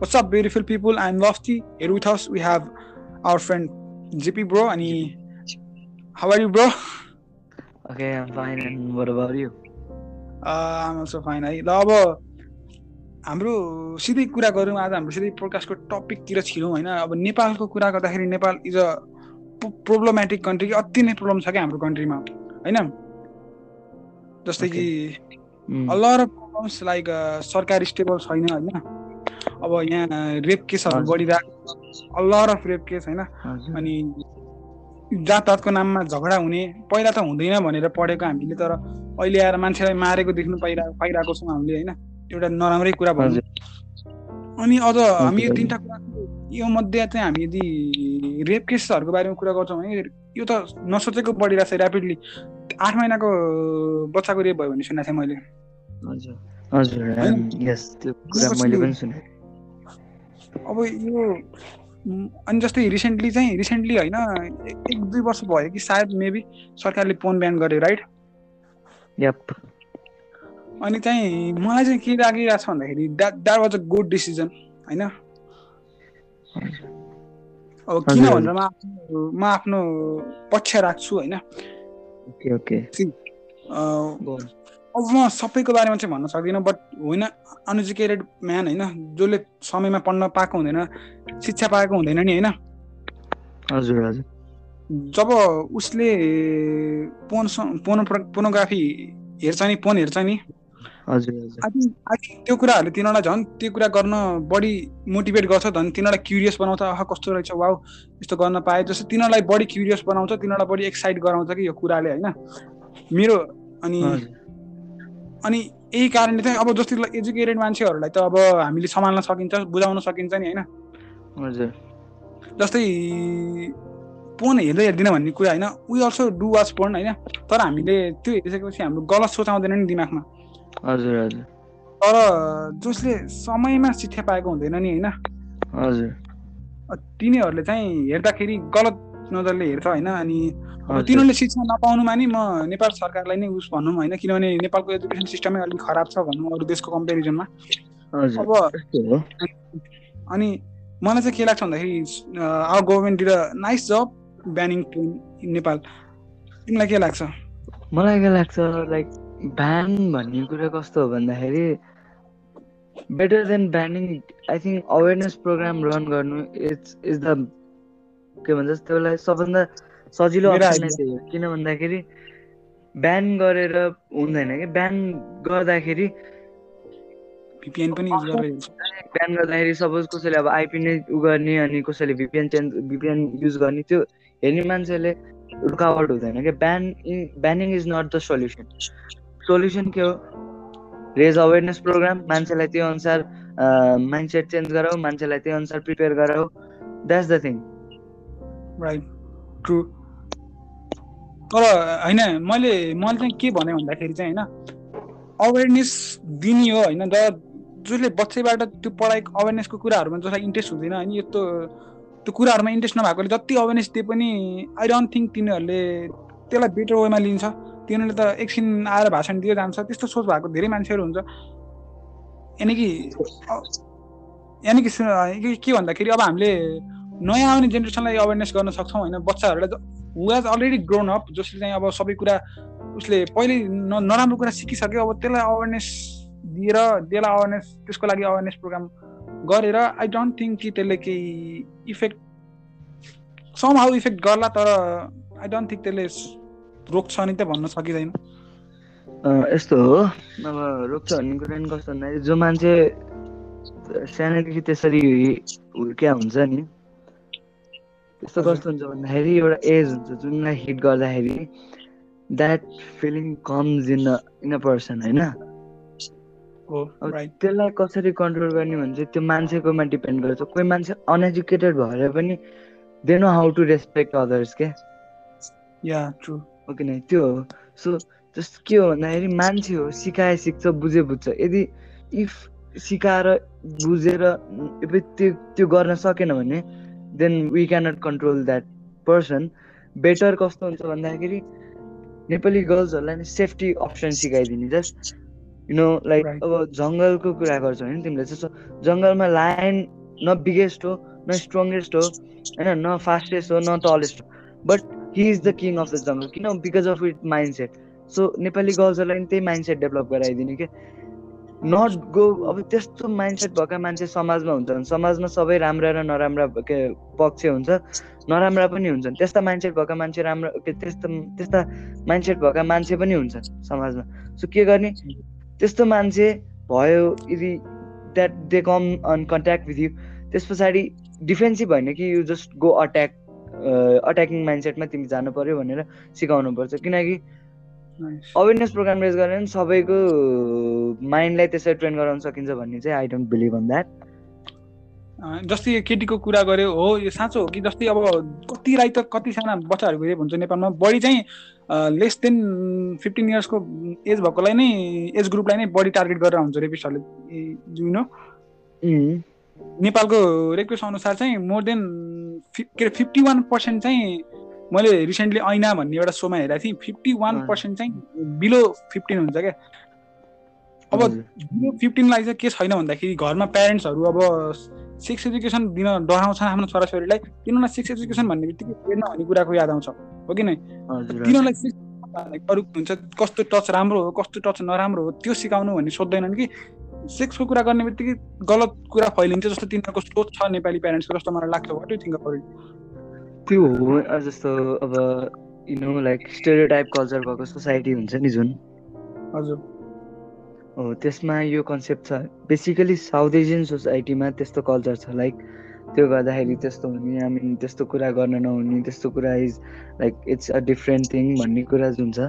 What's up, beautiful people? I'm Lofty. Here with us, we have our friend JP, bro. And he, how are you, bro? Okay, I'm fine. And what about you? Uh, I'm also fine. है ल अब हाम्रो सिधै कुरा गरौँ आज हाम्रो सिधै प्रकाशको टपिकतिर छिरौँ होइन अब नेपालको कुरा गर्दाखेरि Nepal is a problematic country अति नै प्रब्लम छ क्या हाम्रो कन्ट्रीमा होइन जस्तै कि अफ प्रब्लम्स लाइक सरकारी स्टेबल छैन होइन अब यहाँ रेप केसहरू बढिरहेको अल्लर अफ रेप केस होइन अनि जातपातको नाममा झगडा हुने पहिला त हुँदैन भनेर पढेको हामीले तर अहिले आएर मान्छेलाई मारेको देख्नु पाइरहेको पाइरहेको छौँ हामीले होइन एउटा नराम्रै कुरा भन्छ अनि अझ हामी यो तिनवटा कुरा यो मध्ये चाहिँ हामी यदि रेप केसहरूको बारेमा कुरा गर्छौँ भने यो त नसोचेको बढिरहेको छ ऱ्यापिडली आठ महिनाको बच्चाको रेप भयो भन्ने सुनेको थिएँ मैले हजुर हजुर यस त्यो कुरा मैले पनि सुने अब यो अनि जस्तै रिसेन्टली चाहिँ रिसेन्टली होइन एक दुई वर्ष भयो कि सायद मेबी सरकारले फोन ब्यान गर्यो राइट यप अनि चाहिँ मलाई चाहिँ के लागिरहेको छ भन्दाखेरि that that was a good decision होइन अब किन भनेर म म आफ्नो पक्ष राख्छु होइन ओके ओके अब म सबैको बारेमा चाहिँ भन्न सक्दिनँ बट होइन अनएजुकेटेड म्यान होइन जसले समयमा पढ्न पाएको हुँदैन शिक्षा पाएको हुँदैन नि होइन हजुर हजुर जब उसले पोन पोनोग्राफी हेर्छ नि पोन हेर्छ नि हजुर त्यो कुराहरूले तिनीहरूलाई झन् त्यो कुरा गर्न बढी मोटिभेट गर्छ झन् तिनीहरूलाई क्युरियस बनाउँछ अह कस्तो रहेछ वा यस्तो गर्न पाए जस्तो तिनीहरूलाई बढी क्युरियस बनाउँछ तिनीहरूलाई बढी एक्साइट गराउँछ कि यो कुराले होइन मेरो अनि अनि यही कारणले चाहिँ अब जस्तो एजुकेटेड मान्छेहरूलाई त अब हामीले सम्हाल्न सकिन्छ बुझाउन सकिन्छ नि होइन हजुर जस्तै पोन हेर्दै हेर्दिनँ भन्ने कुरा होइन we also do watch porn होइन तर हामीले त्यो हेरिसकेपछि हाम्रो गलत सोच आउँदैन नि दिमागमा हजुर हजुर तर जसले समयमा शिक्षा पाएको हुँदैन नि होइन हजुर तिनीहरूले चाहिँ हेर्दाखेरि गलत नजरले हेर्छ होइन अनि तिनीहरूले शिक्षा नपाउनुमा नि म नेपाल सरकारलाई नै उस भनौँ होइन किनभने नेपालको एजुकेसन सिस्टमै अलिक खराब छ भनौँ अरू देशको कम्पेरिजनमा अब अनि मलाई चाहिँ के लाग्छ भन्दाखेरि our government did nice job banning train in Nepal तिमीलाई के लाग्छ मलाई के लाग्छ लाइक ब्यान भन्ने कुरा कस्तो हो भन्दाखेरि better than banning I think awareness program run गर्नु इट्स इज द के भन्छ त्यसलाई सबभन्दा सजिलो थियो किन भन्दाखेरि ब्यान गरेर हुँदैन कि ब्यान गर्दाखेरि भिपिएन पनि युज ब्यान गर्दाखेरि सपोज कसैले अब आइपी नै उ गर्ने अनि कसैले भिपिएन चेन्ज भिपिएन युज गर्ने त्यो हेर्ने मान्छेले रुकावट हुँदैन कि ban banning is not the solution solution के हो रेज अवेरनेस प्रोग्राम मान्छेलाई त्यही अनुसार माइन्ड सेट चेन्ज गराऊ मान्छेलाई त्यही अनुसार prepare गराऊ that's the thing right true तर होइन मैले मैले चाहिँ के भने भन्दाखेरि चाहिँ होइन अवेरनेस दिने हो होइन र जसले बच्चैबाट त्यो पढाइ अवेरनेसको कुराहरूमा जसलाई इन्ट्रेस्ट हुँदैन होइन यस्तो त्यो कुराहरूमा इन्ट्रेस्ट नभएकोले जति अवेरनेस दिए पनि आई डोन्ट थिङ्क तिनीहरूले त्यसलाई बेटर वेमा लिन्छ तिनीहरूले त एकछिन आएर भाषण दिएर जान्छ त्यस्तो सोच भएको धेरै मान्छेहरू हुन्छ यानि कि यानि कि के भन्दाखेरि अब हामीले नयाँ आउने जेनेरेसनलाई अवेरनेस गर्न सक्छौँ होइन बच्चाहरूलाई who has already grown up जसले चाहिँ अब सबै कुरा उसले पहिले नराम्रो कुरा सिकिसक्यो अब त्यसलाई अवेरनेस दिएर त्यसलाई अवेरनेस त्यसको लागि अवेरनेस प्रोग्राम गरेर आई डोन्ट थिङ्क कि त्यसले केही इफेक्ट सम हाउ इफेक्ट गर्ला तर आई डोन्ट थिङ्क त्यसले रोक्छ नि त भन्न सकिँदैन यस्तो हो अब रोक्छ भन्ने कुरा कस्तो भन्दाखेरि जो मान्छे सानैदेखि त्यसरी हुर्किया हुन्छ नि यस्तो कस्तो हुन्छ भन्दाखेरि एउटा एज हुन्छ जुनलाई हिट गर्दाखेरि that feeling comes in in a person होइन अब त्यसलाई कसरी कन्ट्रोल गर्ने भने चाहिँ त्यो मान्छेकोमा डिपेन्ड गर्छ कोही मान्छे अनएजुकेटेड भएर पनि they know how to respect others के या ट्रु ओके नै त्यो हो सो जस्तो के हो भन्दाखेरि मान्छे हो सिकाए सिक्छ बुझे बुझ्छ यदि इफ सिकाएर बुझेर त्यो त्यो गर्न सकेन भने then we cannot control that person better कस्तो हुन्छ भन्दाखेरि नेपाली गर्ल्सहरूलाई नै सेफ्टी अप्सन सिकाइदिने जस्ट यु नो लाइक अब जङ्गलको कुरा गर्छ भने तिमीले जस्तो जङ्गलमा लायन न बिगेस्ट हो न स्ट्रङ्गेस्ट हो होइन न फास्टेस्ट हो न टलेस्ट हो but he is the king of the jungle किन because of it mindset so Nepali गर्ल्सहरूलाई पनि त्यही माइन्ड सेट डेभलप गराइदिने क्या नट गो अब त्यस्तो माइन्डसेट भएका मान्छे समाजमा हुन्छन् समाजमा सबै राम्रा र नराम्रा के पक्ष हुन्छ नराम्रा पनि हुन्छन् त्यस्ता माइन्डसेट भएका मान्छे राम्रो के त्यस्तो त्यस्ता माइन्डसेट भएका मान्छे पनि हुन्छन् समाजमा सो के गर्ने त्यस्तो मान्छे भयो यदि that they come on contact with you त्यस पछाडि डिफेन्सिभ होइन कि you just go attack attacking माइन्डसेटमा तिमी जानु पर्यो भनेर सिकाउनु पर्छ किनकि अवेरनेस प्रोग्राम रेज गरेर सबैको माइन्डलाई त्यसरी ट्रेन गराउन सकिन्छ भन्ने चाहिँ I don't believe on that जस्तै यो केटीको कुरा गऱ्यो हो यो साँचो हो कि जस्तै अब कति राई त कति साना बच्चाहरूको हुन्छ नेपालमा बढी चाहिँ लेस देन फिफ्टिन इयर्सको एज भएकोलाई नै एज ग्रुपलाई नै बढी टार्गेट गरेर हुन्छ रेपिस्टहरूले जुन mm. नेपालको रेक्वेस्ट अनुसार चाहिँ मोर देन के अरे फिफ्टी वान पर्सेन्ट चाहिँ मैले रिसेन्टली ऐना भन्ने एउटा सोमा हेरेको थिएँ फिफ्टी वान पर्सेन्ट चाहिँ बिलो फिफ्टिन हुन्छ क्या अब यो फिफ्टिनलाई चाहिँ के छैन भन्दाखेरि घरमा प्यारेन्ट्सहरू अब सेक्स एजुकेसन दिन डराउँछन् आफ्नो छोराछोरीलाई तिनीहरूलाई सेक्स एजुकेसन भन्ने बित्तिकै हेर्न भन्ने कुराको याद आउँछ हो कि नै तिनीहरूलाई सेक्स अरू हुन्छ कस्तो टच राम्रो हो कस्तो टच नराम्रो हो त्यो सिकाउनु भन्ने सोध्दैनन् कि सेक्सको कुरा गर्ने बित्तिकै गलत कुरा फैलिन्छ जस्तो तिनीहरूको सोच छ नेपाली प्यारेन्ट्सको जस्तो मलाई लाग्छ वाट यु थिङ्क अब त्यो हो जस्तो अब you know like stereotype culture भएको सोसाइटी हुन्छ नि जुन हजुर हो त्यसमा यो कन्सेप्ट छ बेसिकली साउथ एसियन सोसाइटीमा त्यस्तो कल्चर छ लाइक त्यो गर्दाखेरि त्यस्तो हुने आई मिन त्यस्तो कुरा गर्न नहुने त्यस्तो कुरा is like it's a different thing भन्ने कुरा जुन छ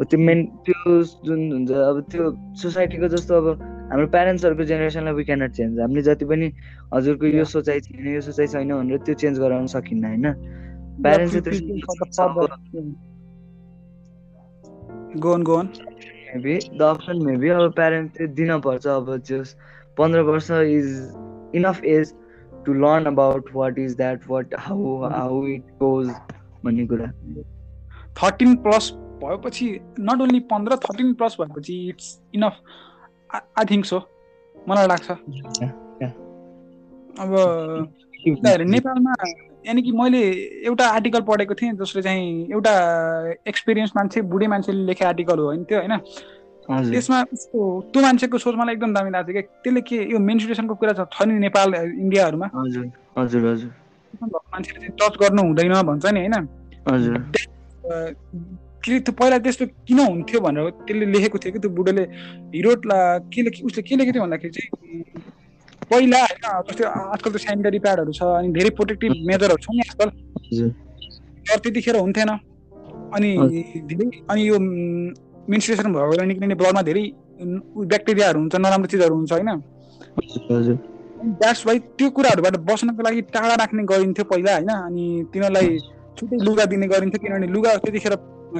हो त्यो मेन त्यो जुन हुन्छ अब त्यो सोसाइटीको जस्तो अब हाम्रो प्यारेन्ट्सहरूको जेनेरेसनलाई वी क्यानट चेन्ज हामीले जति पनि हजुरको यो सोचाइ छैन यो सोचाइ छैन भनेर त्यो चेन्ज गराउन सकिन्न होइन parents maybe the option maybe अब प्यारेन्ट्सले दिनपर्छ अब जस पन्ध्र वर्ष is enough age to learn about what is that what how how it goes भन्ने कुरा थर्टिन प्लस भएपछि नट ओन्ली पन्ध्र थर्टिन प्लस भएपछि it's enough I think so मलाई लाग्छ अब नेपालमा यानि कि मैले एउटा आर्टिकल पढेको थिएँ जसले चाहिँ एउटा एक्सपिरियन्स मान्छे बुढी मान्छेले लेखे आर्टिकल हो होइन त्यो होइन त्यसमा उसको त्यो मान्छेको सोच मलाई एकदम दामी लाग्छ क्या त्यसले के यो मेन्सुरेसनको कुरा छ नि नेपाल इन्डियाहरूमा हजुर मान्छेले टच गर्नु हुँदैन भन्छ नि होइन त्यो पहिला त्यस्तो किन हुन्थ्यो भनेर त्यसले लेखेको थियो कि त्यो बुढोले हिरो उसले के लेखेको थियो भन्दाखेरि चाहिँ पहिला होइन जस्तो आजकल त सेनिटरी प्याडहरू छ अनि धेरै प्रोटेक्टिभ मेजरहरू छ नि आजकल तर त्यतिखेर हुन्थेन अनि धेरै अनि यो मिन्सुरेसन भयो भने निक्लिने ब्लडमा धेरै ब्याक्टेरियाहरू हुन्छ नराम्रो चिजहरू हुन्छ होइन द्याट्स वाइ त्यो कुराहरूबाट बस्नको लागि टाढा राख्ने गरिन्थ्यो पहिला होइन अनि तिनीहरूलाई छुट्टै लुगा दिने गरिन्थ्यो किनभने लुगा त्यतिखेर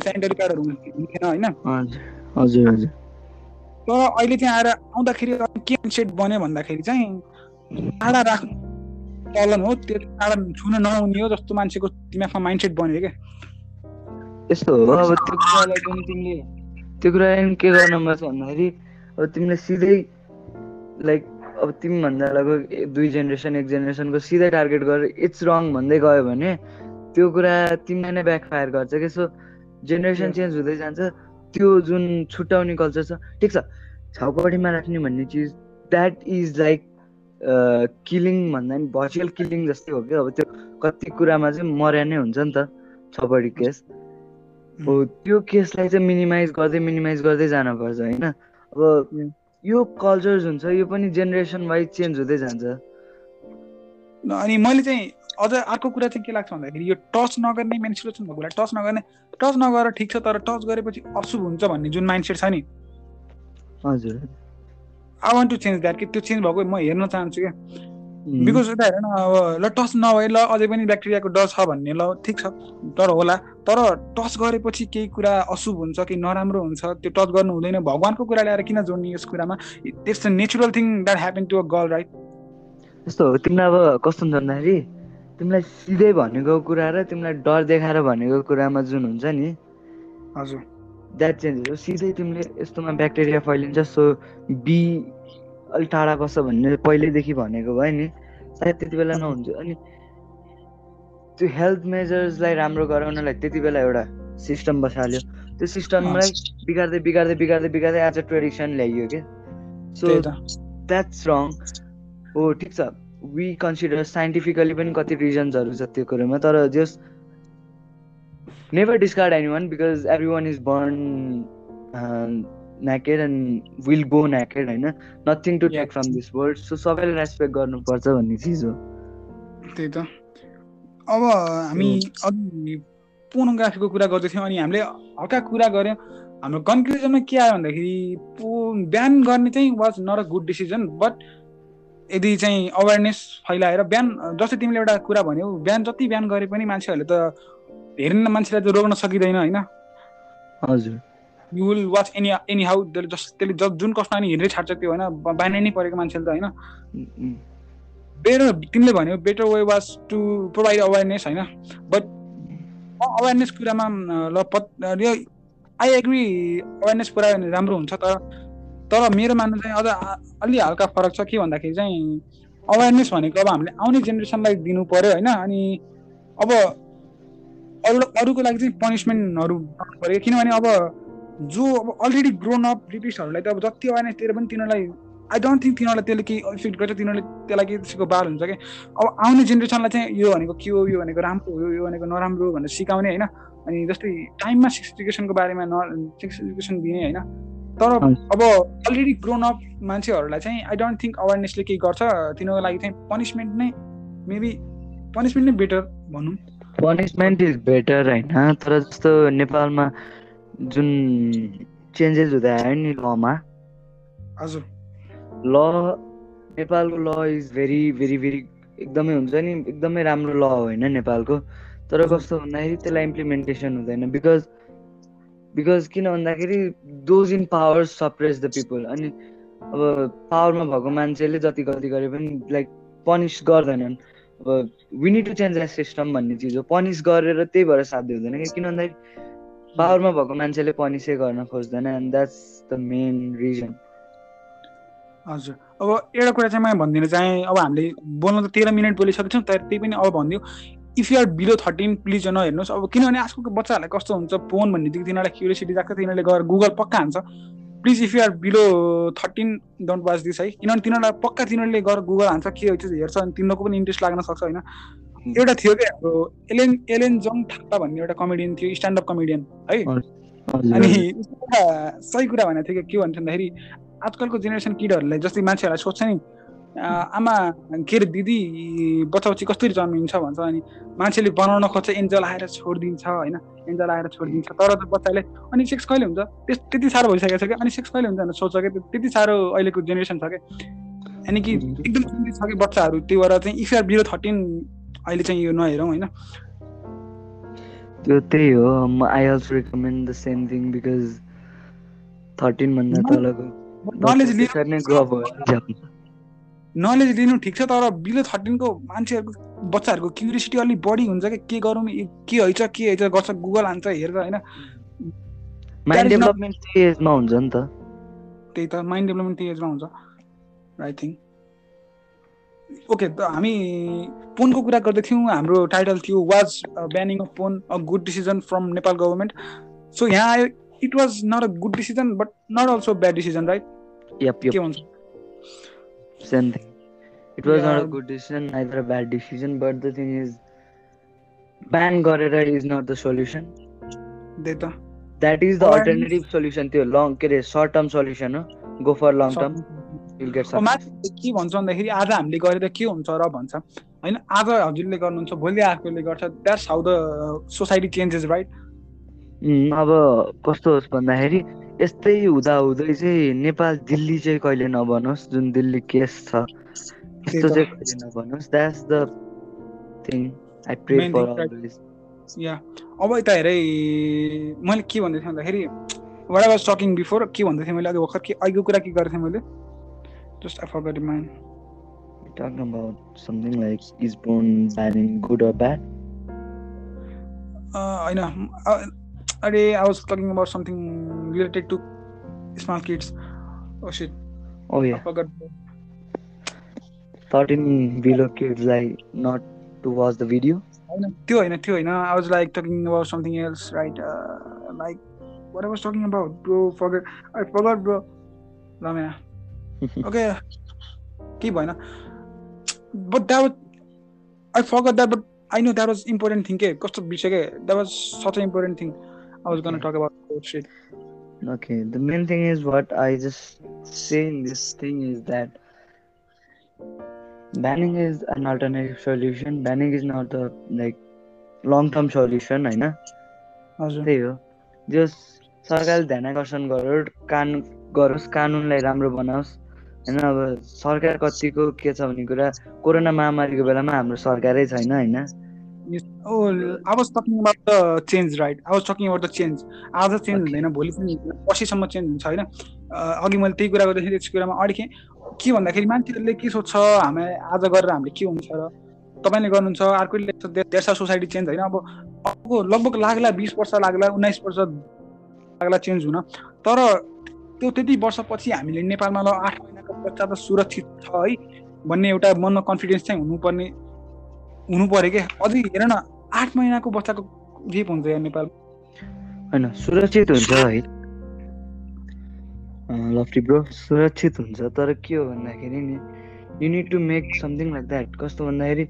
सेनिटरी प्याडहरू हुन्थेन होइन तर अहिले त्यहाँ आएर आउँदाखेरि के सेट बन्यो भन्दाखेरि चाहिँ टाढा राख्नु चलन हो त्यो टाढा छुन नहुने हो जस्तो मान्छेको दिमागमा माइन्ड सेट बन्यो क्या यस्तो हो अब त्यो कुरालाई पनि तिमीले त्यो कुरालाई के गर्नु पर्छ भन्दाखेरि अब तिमीले सिधै लाइक अब तिमीभन्दा लगभग दुई जेनेरेसन एक जेनेरेसनको सिधै टार्गेट गरेर इट्स रङ भन्दै गयो भने त्यो कुरा तिमीलाई नै ब्याकफायर गर्छ कि सो जेनेरेसन चेन्ज हुँदै जान्छ त्यो जुन छुट्याउने कल्चर छ ठिक छ छाउपडीमा राख्ने भन्ने चिज द्याट इज लाइक किलिङ भन्दा पनि भर्चुअल किलिङ जस्तै हो क्या अब त्यो कति कुरामा चाहिँ मर्या नै हुन्छ नि त छपडी केस हो त्यो केसलाई चाहिँ मिनिमाइज गर्दै मिनिमाइज गर्दै जानुपर्छ होइन अब यो कल्चर्स हुन्छ यो पनि जेनेरेसन वाइज चेन्ज हुँदै जान्छ अनि मैले चाहिँ अझ अर्को कुरा चाहिँ के लाग्छ भन्दाखेरि यो टच नगर्ने मेन्सुरेसन भएको टच नगर्ने टच नगरेर ठिक छ तर टच गरेपछि अशुभ हुन्छ भन्ने जुन माइन्डसेट छ नि हजुर I want to change that कि त्यो चेन्ज भएको म हेर्न चाहन्छु क्या बिकज उता हेर न अब ल टच नभए ल अझै पनि ब्याक्टेरियाको डर छ भन्ने ल ठिक छ डर होला तर टच गरेपछि केही कुरा अशुभ हुन्छ कि नराम्रो हुन्छ त्यो टच गर्नु हुँदैन भगवान्को कुरा ल्याएर किन जोड्ने यस कुरामा it's a natural thing that happen to a girl right यस्तो हो तिमीलाई अब कस्तो हुन्छ भन्दाखेरि तिमीलाई सिधै भनेको कुरा र तिमीलाई डर देखाएर भनेको कुरामा जुन हुन्छ नि हजुर द्याट चेन्जेस हो सिधै तिमीले यस्तोमा ब्याक्टेरिया फैलिन्छ सो बी अलिक टाढा बस्छ भन्ने पहिल्यैदेखि भनेको भयो नि सायद त्यति बेला नहुन्थ्यो अनि त्यो हेल्थ मेजर्सलाई राम्रो गराउनलाई त्यति बेला एउटा सिस्टम बसाल्यो त्यो सिस्टमलाई बिगार्दै बिगार्दै बिगार्दै बिगार्दै एज अ ट्रेडिसन ल्याइयो क्या सो द्याट्स रङ हो ठिक छ वी कन्सिडर साइन्टिफिकली पनि कति रिजन्सहरू छ त्यो कुरोमा तर जस never discard anyone because everyone is born naked um, naked and will go naked होइन nothing to take from this world so सबैले रेस्पेक्ट गर्नुपर्छ भन्ने चिज हो त्यही त अब हामी अघि पोर्नोग्राफीको कुरा गर्दैथ्यौँ अनि हामीले हल्का कुरा गऱ्यौँ हाम्रो कन्क्लुजनमा के आयो भन्दाखेरि पो बिहान गर्ने चाहिँ was not a good decision but यदि चाहिँ अवेरनेस फैलाएर बिहान जस्तै तिमीले एउटा कुरा भन्यौ बिहान जति बिहान गरे पनि मान्छेहरूले त हेर्न मान्छेलाई त रोक्न सकिँदैन होइन हजुर you will watch any any how त्यसले जस त्यसले जस जुन कस्टमा नि हिँड्दै छाड्छ त्यो होइन बाहिर नै परेको मान्छेले त होइन बेटर तिमीले भन्यो better way was to provide awareness होइन बट अवेरनेस कुरामा ल यो आई एग्री अवेरनेस पुरा राम्रो हुन्छ तर तर मेरो मान्नु चाहिँ अझ अलि हल्का फरक छ के भन्दाखेरि चाहिँ अवेरनेस भनेको अब हामीले आउने जेनेरेसनलाई दिनु पऱ्यो होइन अनि अब अरू अरूको लागि चाहिँ पनिसमेन्टहरू पऱ्यो किनभने अब जो अब अलरेडी ग्रोन अप रिपिस्टहरूलाई त अब जति अवेरनेस दिएर पनि तिनीहरूलाई आई डोन्ट थिङ्क तिनीहरूलाई त्यसले केही इफेक्ट गर्छ तिनीहरूले त्यसलाई केही त्यसको बार हुन्छ कि अब आउने जेनेरेसनलाई चाहिँ यो भनेको के हो यो भनेको राम्रो हो यो भनेको नराम्रो हो भनेर सिकाउने होइन अनि जस्तै टाइममा सेक्स एजुकेसनको बारेमा न सेक्स एजुकेसन दिने होइन तर अब अलरेडी ग्रोन अप मान्छेहरूलाई चाहिँ आई डोन्ट थिङ्क अवेरनेसले केही गर्छ तिनीहरूको लागि चाहिँ पनिसमेन्ट नै मेबी पनिसमेन्ट नै बेटर भनौँ पनिसमेन्ट इज बेटर होइन तर जस्तो नेपालमा जुन चेन्जेस हुँदै आयो नि लमा हजुर ल नेपालको ल इज भेरी भेरी भेरी एकदमै हुन्छ नि एकदमै राम्रो ल होइन नेपालको तर कस्तो भन्दाखेरि त्यसलाई इम्प्लिमेन्टेसन हुँदैन बिकज बिकज किन भन्दाखेरि those in power suppress the people अनि अब पावरमा भएको मान्छेले जति गल्ती गरे पनि लाइक पनिस गर्दैनन् अब we need to change the system भन्ने चिज हो पनिस गरेर त्यही भएर साध्य हुँदैन कि किन भन्दाखेरि पावरमा भएको मान्छेले पनिसै गर्न खोज्दैन and that's the main reason हजुर अब एउटा कुरा चाहिँ म भनिदिनु चाहेँ अब हामीले बोल्न त तेह्र मिनट बोलिसकेको तर त्यही पनि अब भनिदियो if you're below thirteen please नहेर्नुहोस् अब किनभने आजकलको बच्चाहरूलाई कस्तो हुन्छ फोन भन्ने बित्तिकै तिनीहरूलाई क्युरियोसिटी राख्छ तिनीहरूले गएर गुगल पक्का हान्छ please if are below thirteen don't watch this है किनभने तिनीहरूलाई पक्का तिनीहरूले गर गुगल हान्छ के हेर्छ अनि तिनीहरूको पनि इन्ट्रेस्ट लाग्न सक्छ होइन hmm. एउटा थियो क्या हाम्रो एलेन एलेन जङ थापा भन्ने एउटा कमेडियन थियो स्ट्यान्डअप कमेडियन है अनि सही कुरा भनेको थियो कि के भन्छ भन्दाखेरि आजकलको जेनेरेसन किडहरूलाई जस्तै मान्छेहरूलाई सोध्छ नि आमा के अरे दिदी बच्चा चाहिँ कसरी जन्मिन्छ भन्छ अनि मान्छेले बनाउन खोज्छ एन्जल आएर छोडिदिन्छ होइन एन्जल आएर छोडिदिन्छ तर त बच्चाले अनि सेक्स कहिले हुन्छ त्यस त्यति साह्रो भइसकेको छ कि अनि सेक्स कहिले हुन्छ भनेर सोध्छ कि त्यति साह्रो अहिलेको जेनेरेसन छ कि यानि कि एकदम छ कि बच्चाहरू त्यो भएर चाहिँ आर बिरो थर्टिन अहिले चाहिँ यो नहेरौँ होइन त्यो त्यही हो I also recommend the same thing because thirteen भन्दा तलको नलेज लिएर नलेज लिनु ठिक छ तर बिलो थर्टिनको मान्छेहरूको बच्चाहरूको क्युरियोसिटी अलिक बढी हुन्छ कि के गरौँ के हैछ के हैछ गर्छ गुगल हान्छ हेर्छ होइन माइन्ड डेभलपमेन्ट त्यही एजमा हुन्छ नि त त्यही त माइन्ड डेभलपमेन्ट त्यही एजमा हुन्छ आई थिङ्क ओके त हामी फोनको कुरा गर्दै थियौँ हाम्रो टाइटल थियो was banning of phone a good decision from Nepal government so यहाँ आयो it was not a good decision but not also bad decision right के हुन्छ same thing it was not a good decision neither a bad decision but the thing is ban गरेर is not the solution त्यही त that is the alternative solution त्यो long के अरे short term solution हो go for long term के भन्छ भन्दाखेरि आज हामीले गरेर के हुन्छ र भन्छ होइन आज हजुरले गर्नुहुन्छ भोलि अर्कोले गर्छ that's how the society changes right अब कस्तो होस् भन्दाखेरि यस्तै हुँदै चाहिँ नेपाल दिल्ली चाहिँ कहिले नबनोस् जुन दिल्ली केस छ अब यता हेरै मैले के भन्दै थिएँ भन्दाखेरि what I was talking before के भन्दै थिएँ मैले अघि भर्खर के अघिको कुरा के गरेको थिएँ मैले जस्ट आई फर गट होइन अरे I was talking about something related to small kids certain below kids like not to watch the video i was like talking about something else right uh, like what i was talking about bro forget i forgot bro okay keep on but that was i forgot that but i knew that was important thing because that was such an important thing i was gonna talk about okay the main thing is what i just saying. this thing is that banning is an alternative solution banning is not the like long term solution होइन त्यही हो जस सरकारले ध्यान आकर्षण गरोस् कान गरोस् कानुनलाई राम्रो बनाओस् होइन अब सरकार कतिको के छ भन्ने कुरा कोरोना महामारीको बेलामा हाम्रो सरकारै छैन होइन change right I was talking about the change आज चेन्ज हुँदैन भोलि पनि पछिसम्म चेन्ज हुन्छ होइन अघि मैले त्यही कुरा गर्दाखेरि त्यस कुरामा अड्केँ के भन्दाखेरि मान्छेहरूले के सोध्छ हामी आज गरेर हामीले के हुन्छ र तपाईँले गर्नुहुन्छ अर्कोले देश सोसाइटी चेन्ज होइन अब अर्को लगभग लाग्ला बिस वर्ष लाग्ला उन्नाइस वर्ष लाग्ला चेन्ज हुन तर त्यो त्यति वर्षपछि हामीले नेपालमा ल आठ महिनाको बच्चा त सुरक्षित छ है भन्ने एउटा मनमा कन्फिडेन्स चाहिँ हुनुपर्ने हुनु पऱ्यो क्या अझै हेर न आठ महिनाको बच्चाको रेप हुन्छ यहाँ नेपालमा होइन सुरक्षित हुन्छ है लफ्टी ब्रो सुरक्षित हुन्छ तर के हो भन्दाखेरि नि you need to make something like that कस्तो भन्दाखेरि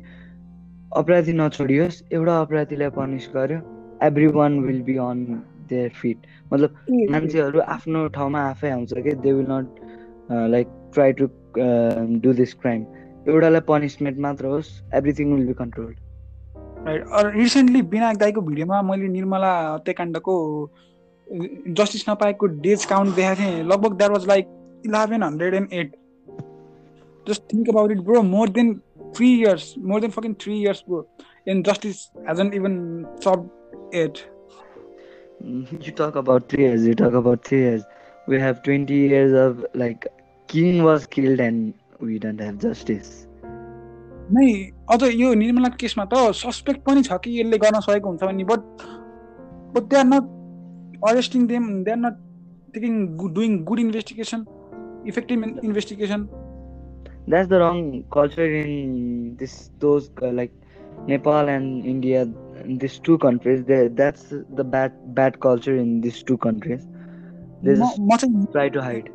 अपराधी नछोडियोस् एउटा अपराधीलाई पनिस गर्यो everyone will be on their feet मतलब मान्छेहरू आफ्नो ठाउँमा आफै आउँछ कि they will not like try to do this crime एउटालाई पनिसमेन्ट मात्र होस् everything will be controlled right recently Binak दाईको भिडियोमा मैले निर्मला हत्याकाण्डको जस्टिस नपाएको डेज काउन्ट देखाएको थिएँ लगभग that was like eleven hundred and at just think about it bro more than three years more than fucking three years bro and justice hasn't even solve it You talk about three years, you talk about three years. We have 20 नै अझ यो निर्मला केसमा त suspect पनि छ कि यसले गर्न सकेको हुन्छ भने but but they are not arresting them they're not taking doing good investigation effective investigation that's the wrong culture in this those like nepal and india these two countries that's the bad bad culture in these two countries they try to hide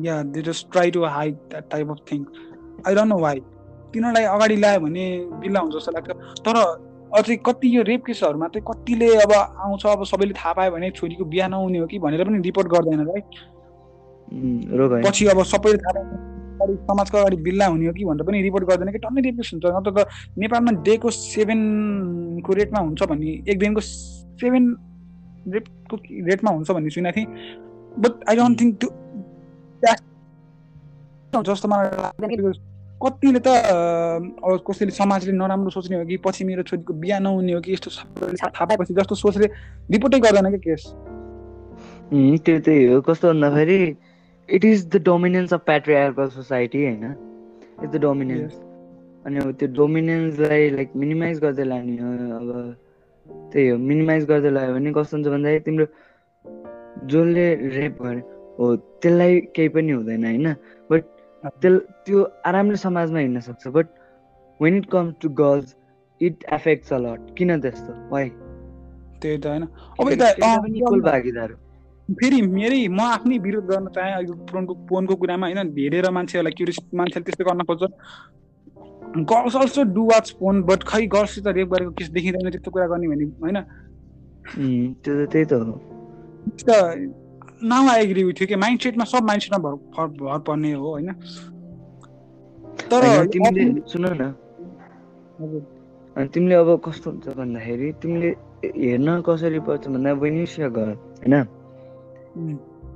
yeah they just try to hide that type of thing i don't know why तिनीहरूलाई अगाडि ल्यायो भने बिल्ला हुन्छ जस्तो लाग्छ तर अझै कति यो रेप केसहरूमा चाहिँ कतिले अब आउँछ अब सबैले थाहा पायो भने छोरीको बिहा नहुने हो कि भनेर पनि रिपोर्ट गर्दैन है पछि अब सबैले थाहा पायो समाजको अगाडि बिल्ला हुने हो कि भनेर पनि रिपोर्ट गर्दैन कि टन्नै रेप केस हुन्छ नत्र त नेपालमा डेको सेभेनको रेटमा हुन्छ भन्ने एक दिनको सेभेन रेपको रेटमा हुन्छ भन्ने सुनेको थिएँ बट आई डोन्ट थिङ्क त्यो जस्तो मलाई लाग्दैन कतिले त कसैले समाजले नराम्रो सोच्ने हो कि पछि मेरो छोरीको बिहा नहुने हो कि यस्तो सबै थाहा पाएपछि जस्तो सोचले रिपोर्टै गर्दैन क्या केस त्यो त्यही हो कस्तो भन्दाखेरि it is the dominance of patriarchal society होइन इट्स द डोमिनेन्स अनि अब त्यो डोमिनेन्सलाई लाइक मिनिमाइज गर्दै लाने हो अब त्यही हो मिनिमाइज गर्दै लगायो भने कस्तो हुन्छ भन्दाखेरि तिम्रो जसले रेप गर्यो हो त्यसलाई केही पनि हुँदैन होइन त्यस त्यो आरामले समाजमा हिँड्न सक्छ but when it comes to girls it affects a lot किन त्यस्तो वाइ त्यही त होइन अब यता भागीदार फेरि मेरै म आफ्नै विरोध गर्न चाहेँ अहिले फोनको फोनको कुरामा होइन हेरेर मान्छेहरूलाई क्युरियस मान्छेले त्यस्तो गर्न खोज्छ girls also do watch phone but खै गर्ल्ससित रेप गरेको केस देखिँदैन त्यस्तो कुरा गर्ने भने होइन त्यो त त्यही त हो नाउ आई एग्री विथ कि माइन्ड सेटमा सब माइन्ड सेटमा भर भर पर्ने हो होइन तर तिमीले सुन न अनि तिमीले अब कस्तो हुन्छ भन्दाखेरि तिमीले हेर्न कसरी पर्छ भन्दा विनिस घर होइन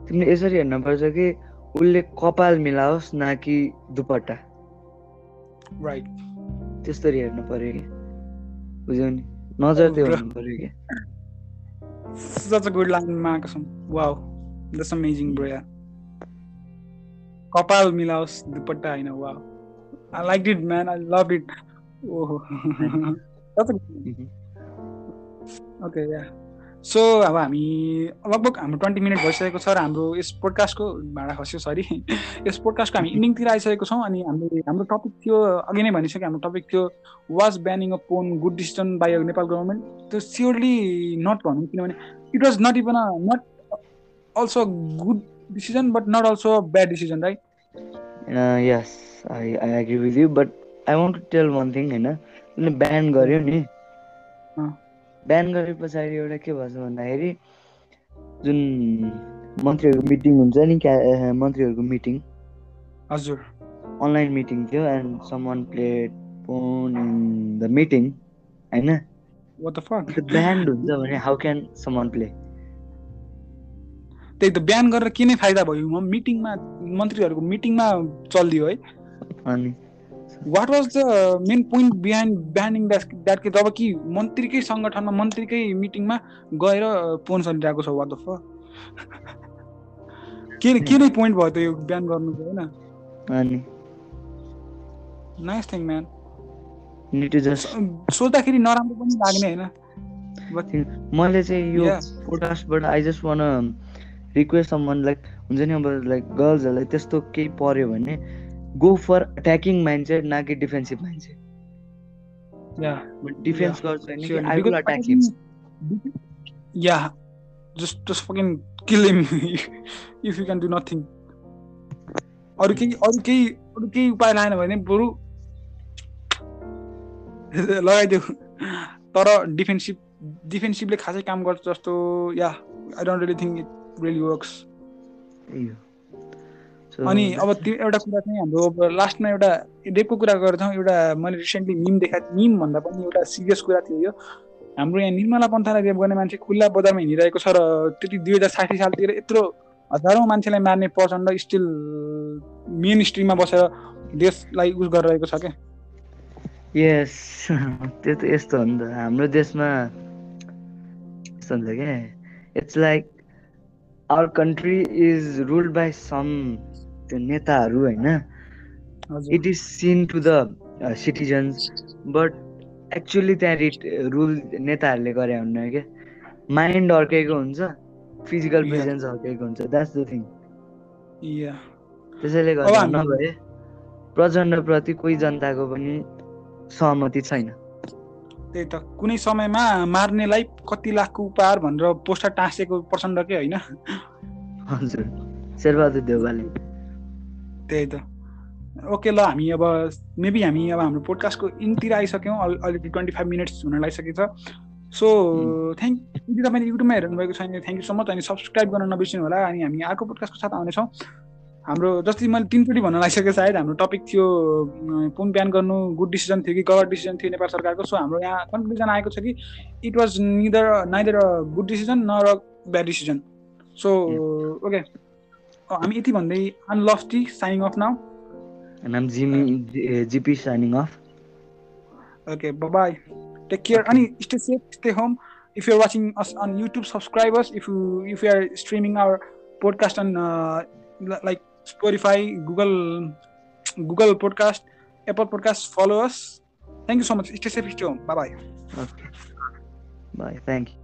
तिमीले यसरी हेर्न पर्छ कि उसले कपाल मिलाओस् न कि दुपट्टा राइट त्यस्तरी हेर्नु पर्यो कि बुझ्यौ नि नजर त्यो oh, हेर्नु पर्यो कि good a good line, Marcus. That's amazing bro कपाल मिलाओस् दुपट्टा होइन वा I like it man I love it ओहो ओके सो अब हामी लगभग हाम्रो ट्वेन्टी मिनट भइसकेको छ र हाम्रो यस पोडकास्टको भाँडा खस्यो सरी यस पोडकास्टको हामी इन्डिङतिर आइसकेको छौँ अनि हामीले हाम्रो टपिक थियो अघि नै भनिसक्यो हाम्रो टपिक थियो was banning a porn good decision by Nepal government त्यो स्योरली नट भनौँ किनभने it was not even a not also a good decision, but not also a bad decision, right? Uh, yes, I, I agree with you, but I want to tell one thing, होइन उसले ब्यान गर्यो नि ब्यान गरे पछाडि एउटा के भएछ भन्दाखेरि जुन मन्त्रीहरूको मिटिङ हुन्छ नि क्या मन्त्रीहरूको मिटिङ हजुर अनलाइन मिटिङ थियो and some one played phone in the meeting होइन ब्यान्ड हुन्छ भने how can some one play त्यही त बिहान गरेर के नै फाइदा भयो म मिटिङमा मन्त्रीहरूको मिटिङमा चलिदियो है अनि what was the main point behind banning that के जब कि मन्त्रीकै सङ्गठनमा मन्त्रीकै मिटिङमा गएर फोन चलिरहेको छ वाट द फ के के नै पोइन्ट भयो त यो बिहान गर्नुको होइन अनि नाइस थिङ म्यान सोच्दाखेरि नराम्रो पनि लाग्ने होइन मैले चाहिँ यो पोडकास्टबाट आई जस्ट वान रिक्वेस्ट सम्म लाइक हुन्छ नि अब लाइक गर्ल्सहरूलाई त्यस्तो केही पर्यो भने गो फर अट्याकिङ मान्छे न कि डिफेन्सिभ माइन्ड सेट गर्छ या जस्ट किल हिम इफ केही अरू केही अरू केही उपाय लाएन भने बरु लगाइदेऊ तर डिफेन्सिभ डिफेन्सिभले खासै काम गर्छ जस्तो या I don't really think it really works अनि अब त्यो एउटा कुरा चाहिँ हाम्रो अब लास्टमा एउटा रेपको कुरा गर्छौँ एउटा मैले रिसेन्टली मिम देखाएको मिम भन्दा पनि एउटा सिरियस कुरा थियो यो हाम्रो यहाँ निर्मला पन्थालाई रेप गर्ने मान्छे खुल्ला बजारमा हिँडिरहेको छ र त्यति दुई हजार साठी सालतिर यत्रो हजारौँ मान्छेलाई मार्ने प्रचण्ड स्टिल मेन स्ट्रिममा बसेर देशलाई उस गरिरहेको छ क्या यस त्यो त यस्तो त हाम्रो देशमा यस्तो हुन्छ क्या it's like our country is ruled by some त्यो नेताहरू होइन it is seen to the citizens but actually त्यहाँ रिट रुल नेताहरूले गरे हुन्न क्या माइन्ड अर्कैको हुन्छ फिजिकल प्रेजेन्स अर्कैको हुन्छ द्याट्स द थिङ त्यसैले गर्दा नभए प्रचण्डप्रति कोही जनताको पनि सहमति छैन त्यही त कुनै समयमा मार्नेलाई कति लाखको उपहार भनेर पोस्टर टाँसेको प्रचण्डकै होइन हजुर शेरबहादुर देवालले त्यही त ओके ल हामी अब मेबी हामी अब हाम्रो पोडकास्टको इनतिर आइसक्यौँ अलिकति ट्वेन्टी फाइभ मिनट्स हुन लागिसकेछ सो थ्याङ्क यदि तपाईँले युट्युबमा हेर्नुभएको छ छैन थ्याङ्क यू सो मच अनि सब्सक्राइब गर्न नबिर्सिनु होला अनि हामी अर्को पोडकास्टको साथ आउनेछौँ हाम्रो जस्तै मैले तिनचोटि भन्न लागिसकेको सायद हाम्रो टपिक थियो कुन बिहान गर्नु गुड डिसिजन थियो कि गलत डिसिजन थियो नेपाल सरकारको सो हाम्रो यहाँ कन्क्लुजन आएको छ कि it was neither neither good decision न र ब्याड डिसिजन सो ओके हामी यति भन्दै अनलफ्टी signing off now off okay take care अनि YouTube subscribers podcast on like Spotify, Google Podcast, Apple Podcast. Follow us. Thank you so much. Stay safe, stay home. Bye-bye. Okay. Bye. Thank you.